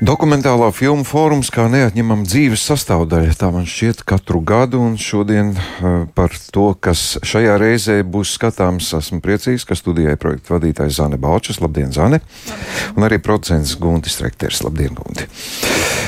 Dokumentālā filmu fórums kā neatņemama dzīves sastāvdaļa. Tā man šķiet katru gadu, un šodien uh, par to, kas šajā reizē būs skatāms, esmu priecīgs, ka studijai projekta vadītājs Zane Balčus. Labdien, Zane! Un arī producents Guntis Rekters. Labdien, Gunti!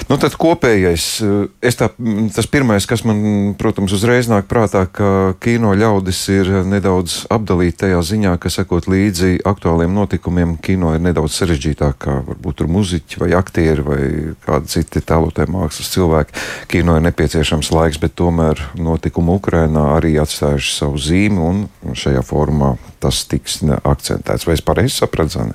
Nu, tad kopējais, uh, tā, tas pirmais, kas man, protams, uzreiz nāk prātā, ka kino ļaudis ir nedaudz apdalīti tajā ziņā, ka sekot līdzi aktuāliem notikumiem, kino ir nedaudz sarežģītāk, kā varbūt tur muziķi vai aktieri aktieši vai kādi citi tēlotē mākslas cilvēki. Kino ir nepieciešams laiks, bet tomēr notikumi Ukrainā arī atstājuši savu zīmi, un šajā formā tas tiks akcentēts. Vai es pareizi sapratu, Zane?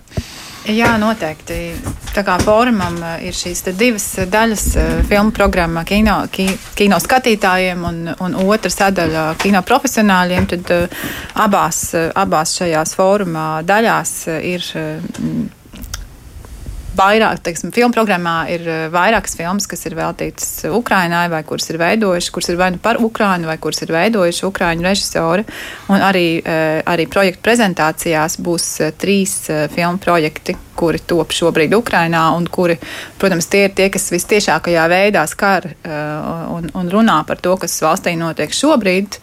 Jā, noteikti. Tā kā fórumam eh, ir šīs divas daļas, eh, filmu programma kino, ki, kino skatītājiem un, un otra sadaļa kino profesionāļiem, tad eh, abās, abās šajās fóruma daļās ir vairāk, teiksim, filmu programmā ir eh, vairākas filmas, kas ir veltītas Ukrainai, vai kuras ir veidojuši, kuras ir vai nu par Ukrainu, vai kuras ir veidojuši Ukraiņu režisori. Un arī, eh, arī projektu prezentācijās būs eh, trīs filmu projekti, kuri top šobrīd Ukrainā, un kuri, protams, tie ir tie, kas vistiešākajā veidā skar un, un runā par to, kas valstī notiek šobrīd.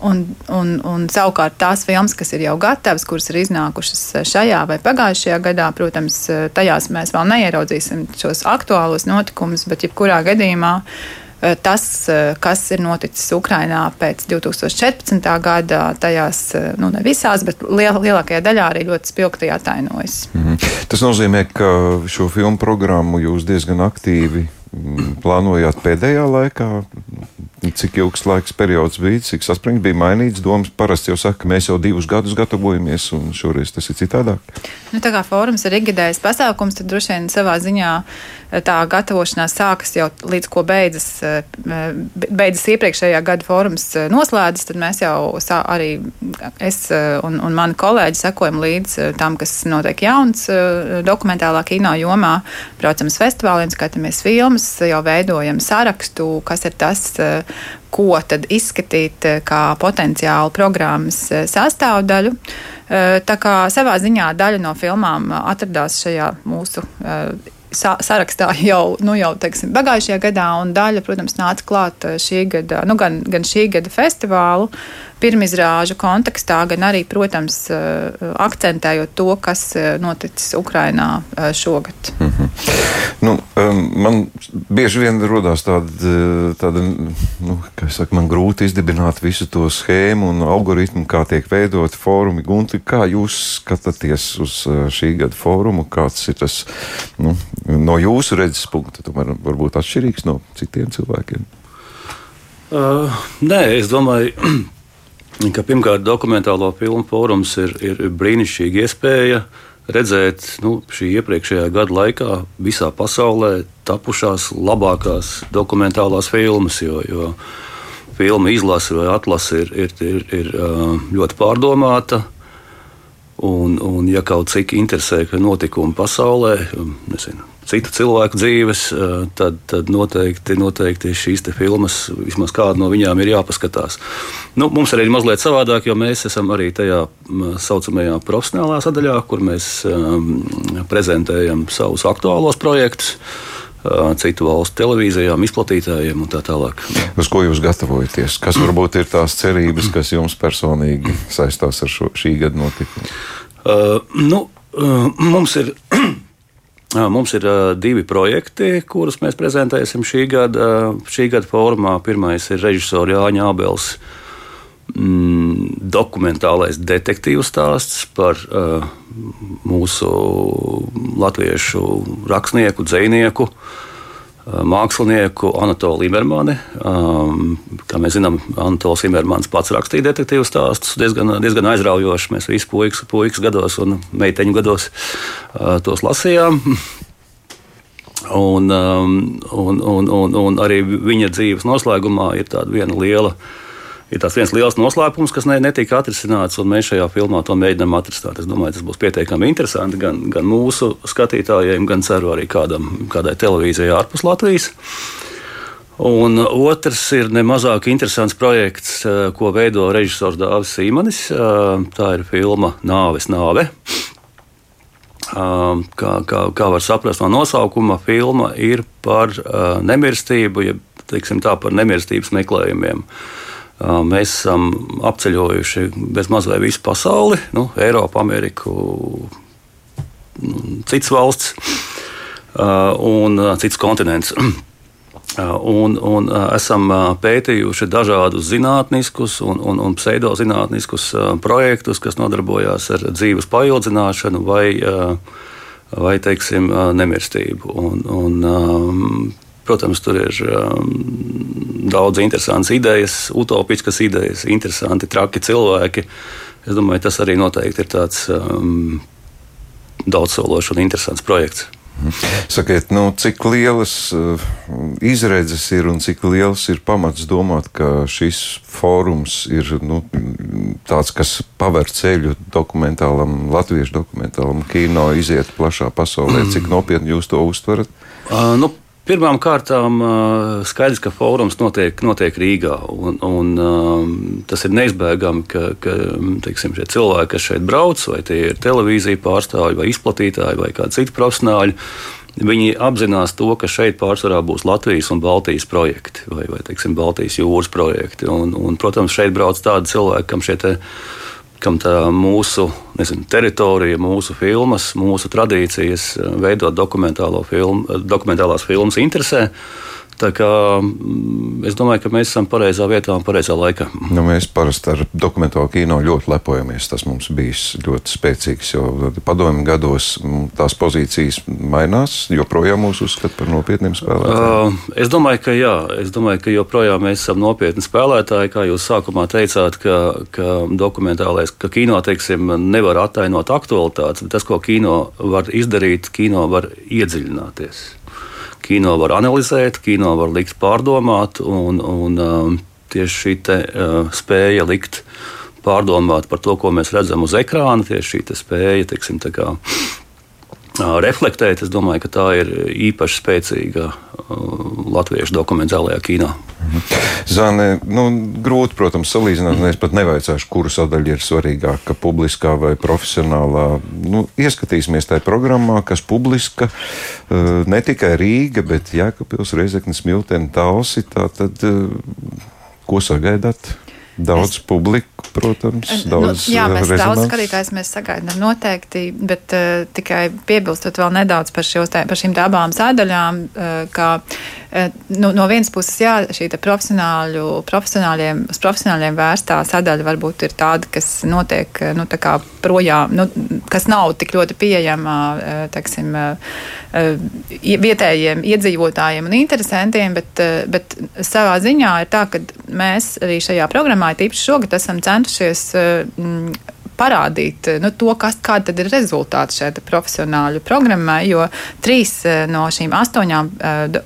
Un, un, un savukārt tās filmas, kas ir jau gatavas, kuras ir iznākušas šajā vai pagājušajā gadā, protams, tajās mēs vēl neieraudzīsim šos aktuālos notikumus, bet jebkurā gadījumā eh, tas, eh, kas ir noticis Ukrajinā pēc 2014. gada, tajās eh, nu, ne visās, bet liel, lielākajā daļā arī ļoti spilgti atainojas. Mm -hmm. Tas nozīmē, ka šo filmu programmu jūs diezgan aktīvi plānojāt pēdējā laikā, Cik ilgs laiks periods bija, cik saspringts bija mainīts? Domas parasti jau saka, ka mēs jau divus gadus gatavojamies, un šoreiz tas ir citādāk. Nu, tā kā fórums ir ikgadējs pasākums, tad droši vien savā ziņā eh, tā gatavošanās sākas jau līdz ko beidzas, eh, beidzas iepriekšējā gada fórums eh, noslēdzas. Tad mēs jau arī es un, un mani kolēģi sekojam līdz tam, kas notiek jauns dokumentālā kino jomā. Braucam uz festivāliem, skatāmies filmas, jau veidojam sarakstu, kas ir tas ko tad izskatīt eh, kā potenciālu programmas eh, sastāvdaļu. Eh, tā kā savā ziņā daļa no filmām atradās šajā mūsu sarakstā jau, nu, jau teiksim, pagājušajā gadā, un daļa, protams, nāca klāt šī gada, nu, gan, gan šī gada festivālu pirmizrāžu kontekstā, gan arī, protams, akcentējot to, kas noticis Ukrainā šogad. Mm -hmm. Nu, man bieži vien rodas tāda, tāda nu, saka, man grūti izdibināt visu to schēmu un algoritmu, kā tiek veidot fórumi. Gunti, kā jūs skatāties uz eh, šī gada fórumu? Kāds ir tas nu, no jūsu redzes punkta? Tomēr varbūt atšķirīgs no citiem cilvēkiem. Uh, nē, es domāju, ka pirmkārt dokumentālo filmu fórums ir, ir brīnišķīga iespēja uh, redzēt nu, šī iepriekšējā gada laikā visā pasaulē tapušās labākās dokumentālās filmas. Jo, jo filmu izlase vai atlase ir, ir, ir, ir ļoti pārdomāta. Un, un, ja kaut cik interesē notikumi pasaulē, nezinu, citu cilvēku dzīves, tad, tad noteikti, noteikti šīs filmas, vismaz kāda no viņām, ir jāpaskatās. Nu, mums arī ir mazliet savādāk, jo mēs esam arī tajā saucamajā profesionālā sadaļā, kur mēs um, prezentējam savus aktuālos projektus citu valstu televīzijām, izplatītājiem un tā tālāk. Uz ko jūs gatavojaties? Kas varbūt ir tās cerības, kas jums personīgi saistās ar šo, šī gada notikumu? Uh, nu, uh, mums ir Mums ir uh, divi projekti, kurus mēs prezentēsim šī gada, šī gada formā. Pirmais ir režisora Jāņa Abels mm, dokumentālais detektīvu stāsts par uh, mūsu latviešu rakstnieku, dzinieku. Uh, mākslinieku Anatolu Imermani. Um, kā mēs zinām, Anatols Imermans pats rakstīja detektīvu stāstus diezgan, diezgan aizraujoši. Mēs visi puikas, puikas gados un meiteņu gados uh, tos lasījām. Un, um, un, un, un, un arī viņa dzīves noslēgumā ir tāda viena liela uh, ir tas viens liels noslēpums, kas ne, netika atrisināts, un mēs šajā filmā to mēģinām atrisināt. Es domāju, tas būs pietiekami interesanti gan, gan mūsu skatītājiem, gan ceru arī kādam, kādai televīzijai ārpus Latvijas. Un otrs ir nemazāk interesants projekts, eh, ko veido režisors Dāvis Sīmanis. Eh, tā ir filma Nāves nāve. kā, kā, kā var saprast no nosaukuma, filma ir par nemirstību, ja teiksim, tā, par nemirstības meklējumiem. Mēs esam apceļojuši bezmaz vai visu pasauli, nu, Eiropu, Ameriku, citas valsts un citus kontinentus. Un, un esam pētījuši dažādus zinātniskus un, un, un pseidozinātniskus projektus, kas nodarbojās ar dzīves paildzināšanu vai, vai teiksim, nemirstību. Un, un, protams, tur ir daudz interesantas idejas, utopiskas idejas, interesanti, traki cilvēki. Es domāju, tas arī noteikti ir tāds um, daudzsološs un interesants projekts. Sakiet, nu, cik lielas uh, izredzes ir un cik liels ir pamats domāt, ka šis fórums ir nu, tāds, kas paver ceļu dokumentālam, latviešu dokumentālam kino, iziet plašā pasaulē. Cik nopietni jūs to uztverat? Uh, nu, Pirmām kārtām skaidrs, ka fórums notiek, notiek Rīgā. Un, un, tas ir neizbēgami, ka, ka teiksim, cilvēki, kas šeit brauc, vai tie ir televīzija pārstāvji, vai izplatītāji, vai kādi citi profesionāļi, viņi apzinās to, ka šeit pārsvarā būs Latvijas un Baltijas projekti, vai, vai teiksim, Baltijas jūras projekti. Un, un, protams, šeit brauc tādi cilvēki, kam šie kam tā mūsu nezinu, teritorija, mūsu filmas, mūsu tradīcijas eh, veidot dokumentālo filmu, dokumentālās filmas interesē. Tā kā, mm, es domāju, ka mēs esam pareizā vietā un pareizā laikā. Nu, mēs parasti ar dokumentālo kino ļoti lepojamies. Tas mums bijis ļoti spēcīgs, jo padomju gados tās pozīcijas mainās. Joprojām mūs uzskata par nopietniem spēlētājiem. Uh, es domāju, ka jā, es domāju, ka joprojām mēs esam nopietni spēlētāji. Kā jūs sākumā teicāt, ka, ka dokumentālais, ka kino teiksim, nevar attainot aktualitātes, bet tas, ko kino var izdarīt, kino var iedziļināties kino var analizēt, kino var likt pārdomāt, un, un um, tieši šī te, uh, spēja likt pārdomāt par to, ko mēs redzam uz ekrāna, tieši šī spēja, teiksim, tā kā reflektēt. Es domāju, ka tā ir īpaši spēcīga latviešu dokumentālajā kinā. Zāne, nu, grūti, protams, salīdzināt. Es pat nevaicāšu, kura sadaļa ir svarīgāka, publiskā vai profesionālā. Nu, ieskatīsimies tajā programmā, kas publiska ne tikai Rīga, bet Jēkabils, Reizeknis, Milteni, Talsi. Tātad, ko sagaidāt? Daudz es, publiku, protams, nu, daudz nu, Jā, mēs rezonans. daudz skatītājs mēs sagaidām noteikti, bet uh, tikai piebilstot vēl nedaudz par, šos, par šīm abām sēdaļām, uh, ka nu, no vienas puses, jā, šī profesionāļiem, uz profesionāļiem vērstā sadaļa varbūt ir tāda, kas notiek, nu, tā projām, nu, kas nav tik ļoti pieejama, teiksim, uh, vietējiem iedzīvotājiem un interesantiem, bet, bet savā ziņā ir tā, ka mēs arī šajā programmā tīpaši šogad esam centušies parādīt nu, to, kas, kāda ir rezultāti šai profesionāļu programmai, jo trīs eh, no šīm astoņām uh,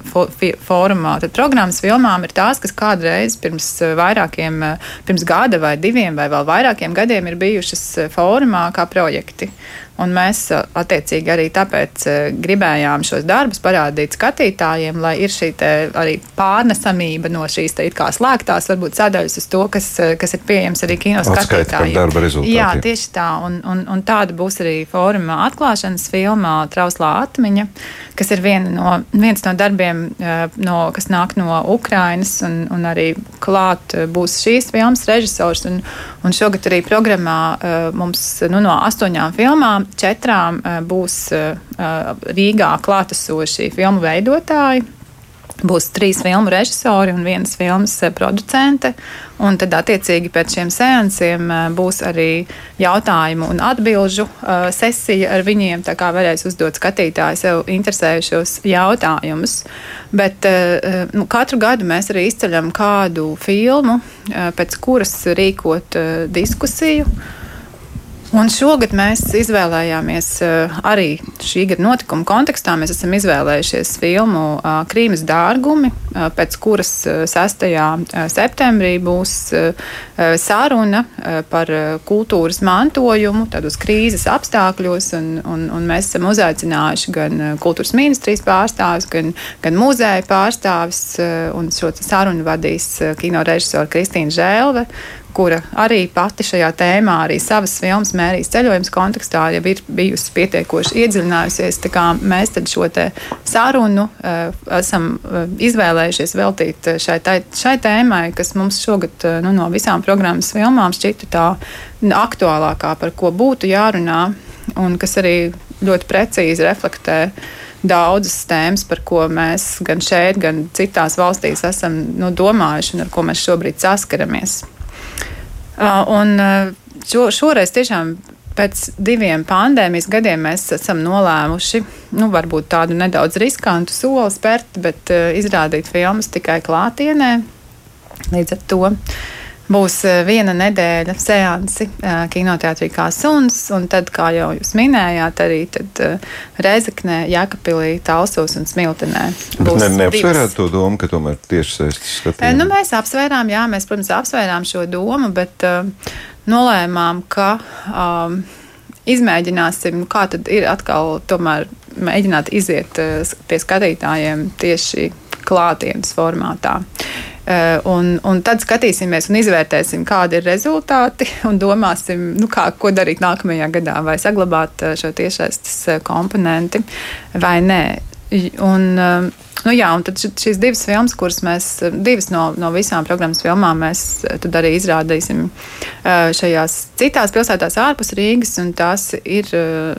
fórumā programmas filmām ir tās, kas kādreiz pirms vairākiem, pirms gada vai diviem vai vēl vairākiem gadiem ir bijušas fórumā kā projekti. Un mēs attiecīgi arī tāpēc gribējām šos darbus parādīt skatītājiem, lai ir šī arī pārnesamība no šīs te kā slēgtās, varbūt sadaļas uz to, kas, kas ir pieejams arī kino skatītājiem. Jā, tieši tā. Un, un, un tāda būs arī fóruma atklāšanas filmā Trauslā atmiņa, kas ir viena no, viens no darbiem, no, kas nāk no Ukrainas, un, un arī klāt būs šīs filmas režisors. Un, un šogad arī programmā mums nu, no astoņām filmām četrām eh, būs eh, Rīgā klātesoši filmu veidotāji. Būs trīs filmu režisori un vienas filmas eh, producente. Un tad, attiecīgi, pēc šiem seansiem būs arī jautājumu un atbildžu sesija ar viņiem. Tā kā varēs uzdot skatītāji sev interesējušos jautājumus. Bet nu, katru gadu mēs arī izceļam kādu filmu, pēc kuras rīkot diskusiju. Un šogad mēs izvēlējāmies eh, arī šī gada notikuma kontekstā. Mēs esam izvēlējušies filmu eh, Krīmas dārgumi, eh, pēc kuras 6. septembrī būs saruna par kultūras mantojumu, tādos krīzes apstākļos. Un, un, un mēs esam uzaicinājuši gan kultūras ministrijas pārstāvis, gan, gan muzeja pārstāvis. Un šo sarunu vadīs kino režisora Kristīna Žēlve kura arī pati šajā tēmā, arī savas filmas mērijas ceļojums kontekstā jau ir bijusi pietiekoši iedziļinājusies. Mēs šo sarunu esam izvēlējušies veltīt šai, tai, šai tēmai, kas mums šogad nu, no visām programmas filmām šķita tā aktuālākā, par ko būtu jārunā, un kas arī ļoti precīzi reflektē daudzas tēmas, par ko mēs gan šeit, gan citās valstīs esam nu, domājuši un ar ko mēs šobrīd saskaramies. Un šo, šoreiz tiešām pēc diviem pandēmijas gadiem mēs esam nolēmuši, nu, varbūt tādu nedaudz riskantu soli spērt, bet uh, izrādīt filmas tikai klātienē. Līdz ar to Būs eh, viena nedēļa seansi eh, kinoteātrī kā suns, un tad, kā jau jūs minējāt, arī tad eh, Reizeknē, Jēkabpilī, Talsos un Smiltenē. Bet ne, neapsvērāt to domu, ka tomēr tieši saistīts skatījums? Nu, mēs apsvērām, jā, mēs, protams, apsvērām šo domu, bet uh, nolēmām, ka um, izmēģināsim, kā tad ir atkal tomēr mēģināt iziet uh, pie skatītājiem tieši klātienes formātā. Eh, un, un tad skatīsimies un izvērtēsim, kādi ir rezultāti un domāsim, nu, kā, ko darīt nākamajā gadā, vai saglabāt eh, šo tiešsaistes eh, komponenti vai nē. Un, Nu jā, un tad šīs divas filmas, kuras mēs, divas no, no visām programmas filmām, mēs arī izrādīsim šajās citās pilsētās ārpus Rīgas, un tās ir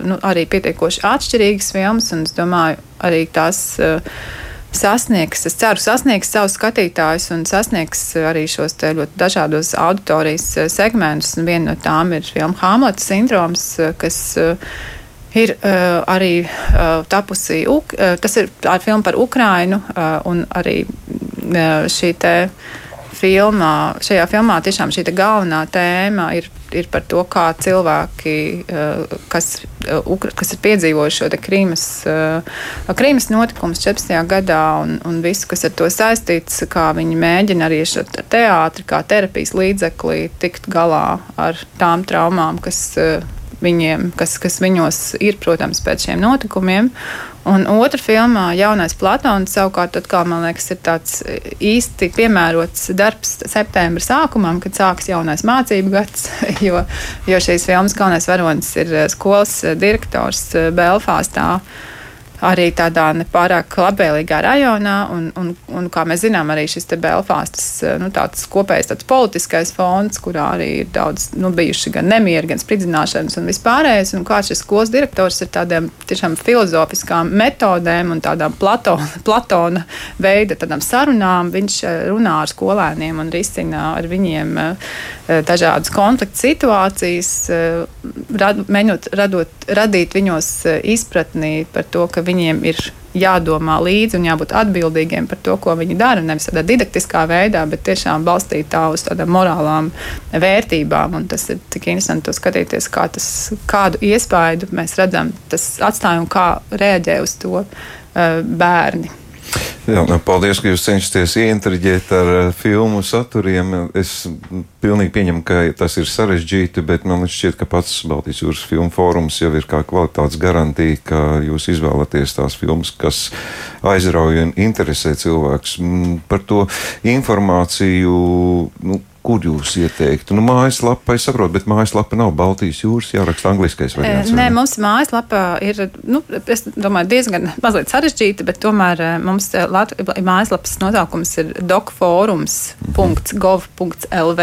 nu, arī pietiekoši atšķirīgas filmas, un es domāju, arī tās. Uh, sasniegs, es ceru, sasniegs savus skatītājus un sasniegs arī šos ļoti dažādos auditorijas eh, segmentus. Un viena no tām ir filma Hamleta sindroms, eh, kas uh, ir uh, arī uh, tapusi, Uk tas ir filma par Ukrainu un arī šī te filmā, šajā filmā tiešām šī galvenā tēma ir, ir par to, kā cilvēki, eh, kas, eh, kas ir piedzīvojuši šo Krīmas, eh, Krīmas notikumus 14. gadā un, un visu, kas ar to saistīts, kā viņi mēģina arī ar teātri, kā terapijas līdzeklī tikt galā ar tām traumām, kas viņiem, kas, kas viņos ir, protams, pēc šiem notikumiem. Un otra filmā, Jaunais Platons, savukārt, atkal, man liekas, ir tāds īsti piemērots darbs septembra sākumam, kad sāks jaunais mācību gads, jo, jo šīs filmas galvenais varonis ir skolas direktors Belfāstā arī tādā nepārāk labvēlīgā rajonā. Un, un, un, kā mēs zinām, arī šis Belfāstas eh, nu, kopējais tāds politiskais fons, kurā arī ir daudz nu, bijuši gan nemieri, gan spridzināšanas un vispārējais. Un kā šis skolas direktors ir tādiem tiešām filozofiskām metodēm un tādām Platona, Platona veida tādām sarunām, viņš eh, runā ar skolēniem un risina ar viņiem eh, dažādas konflikta situācijas, rad, mēģinot radot, radīt viņos izpratni par to, ka viņiem ir jādomā līdzi un jābūt atbildīgiem par to, ko viņi dara. Nevis tādā didaktiskā veidā, bet tiešām balstītā uz tādām morālām vērtībām. Un tas ir tik interesanti skatīties, kā tas, kādu iespaidu mēs redzam, tas atstāja un kā reaģē uz to uh, bērni. Jā, nu, paldies, ka jūs cenšaties ieintriģēt ar uh, filmu saturiem. Es pilnīgi pieņemu, ka tas ir sarežģīti, bet man šķiet, ka pats Baltijas jūras filmu fórums jau ir kā kvalitātes garantija, ka jūs izvēlaties tās filmas, kas aizrauja un interesē cilvēkus. Mm, par to informāciju. Nu, kur jūs ieteiktu? Nu, mājaslapa, es saprotu, bet mājaslapa nav Baltijas jūras, jāraksta angliskais variants. Nē, mums mājaslapa ir, nu, es domāju, diezgan mazliet sarežģīta, bet tomēr mums Lat mājaslapas nosaukums ir dokforums.gov.lv,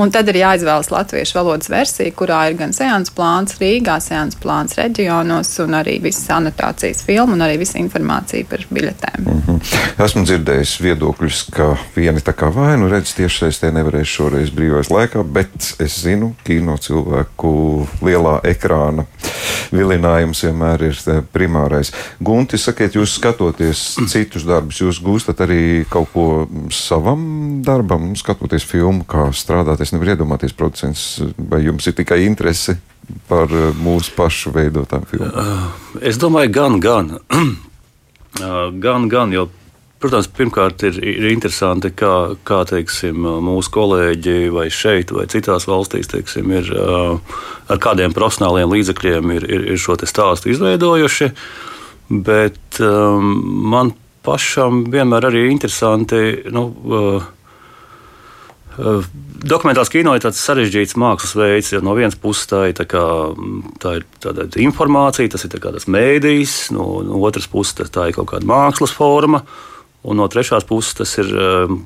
un tad ir jāizvēlas latviešu valodas versija, kurā ir gan seans plāns Rīgā, seans plāns reģionos, un arī visas anotācijas filmu, un arī visa informācija par biļetēm. Mm -hmm. Esmu dzirdējis viedokļus, ka vieni tā kā vainu redz tiešsaistē nevar nevarēšu šoreiz brīvais laikā, bet es zinu, kino cilvēku lielā ekrāna vilinājums vienmēr ir eh, primārais. Gunti, sakiet, jūs skatoties citus darbus, jūs gūstat arī kaut ko savam darbam, skatoties filmu, kā strādāt. Es nevaru iedomāties, producents, vai jums ir tikai interese par eh, mūsu pašu veidotām filmām? Es domāju, gan, gan. Uh, gan, gan, jo Protams, pirmkārt ir, ir interesanti, kā, kā teiksim, mūsu kolēģi vai šeit, vai citās valstīs, teiksim, ir, ar kādiem profesionāliem līdzekļiem ir, ir, ir šo stāstu izveidojuši. Bet um, man pašam vienmēr arī interesanti. Nu, uh, Dokumentāls kino ir tāds sarežģīts mākslas veids, jo no vienas puses tā ir, tā kā, tā ir tāda informācija, tas ir tāds mēdījis, no, no otras puses tā ir kaut kāda mākslas forma. Un no trešās puses tas ir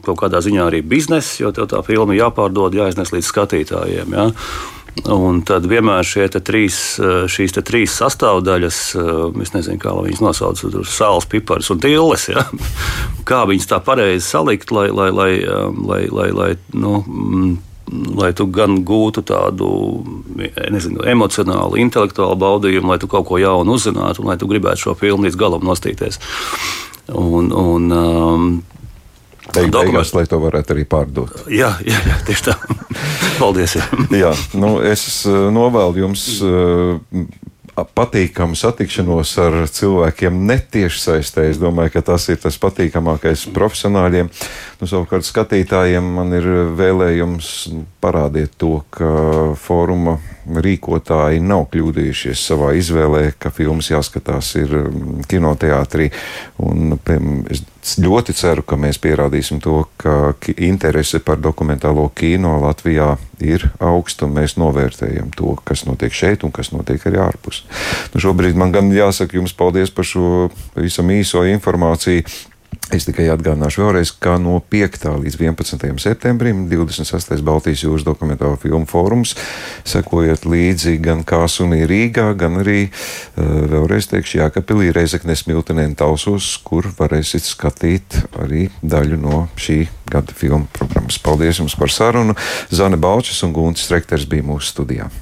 kaut kādā ziņā arī bizness, jo tev tā filma jāpārdod, jāiznes līdz skatītājiem. Ja? Un tad vienmēr šie trīs, šīs te trīs sastāvdaļas, es nezinu, kā viņas nosauc, sāls, pipars un tilles. Ja? Kā viņas tā pareizi salikt, lai, lai, lai, lai, lai, lai, nu, mm, lai tu gan gūtu tādu nezinu, emocionālu, intelektuālu baudījumu, lai tu kaut ko jaunu uzzinātu un lai tu gribētu šo filmu līdz galam nostīties. Un, un, um, Beig, beigās, lai to varētu arī pārdot. Jā, jā, jā tieši tā. Paldies. Jā. nu, es uh, novēlu jums uh, patīkamu satikšanos ar cilvēkiem netieši saistē. Es domāju, ka tas ir tas patīkamākais profesionāļiem. Nu, savukārt skatītājiem man ir vēlējums parādīt to, ka fóruma rīkotāji nav kļūdījušies savā izvēlē, ka filmas jāskatās ir mm, kinoteātrī. Un, es ļoti ceru, ka mēs pierādīsim to, ka interese par dokumentālo kino Latvijā ir augsta, un mēs novērtējam to, kas notiek šeit un kas notiek arī ārpus. Nu, šobrīd man gan jāsaka jums paldies par šo visam īso informāciju. Es tikai atgādināšu vēlreiz, ka no 5. līdz 11. septembrim 26. Baltijas jūras dokumentālo filmu fórums sekojiet līdzi gan Kāsunī Rīgā, gan arī eh, vēlreiz teikšu Jākapilī Reizeknes Miltenē un Talsos, kur varēsit skatīt arī daļu no šī gada filmu programmas. Paldies jums par sarunu! Zane Balčes un Guntis Rekters bija mūsu studijā.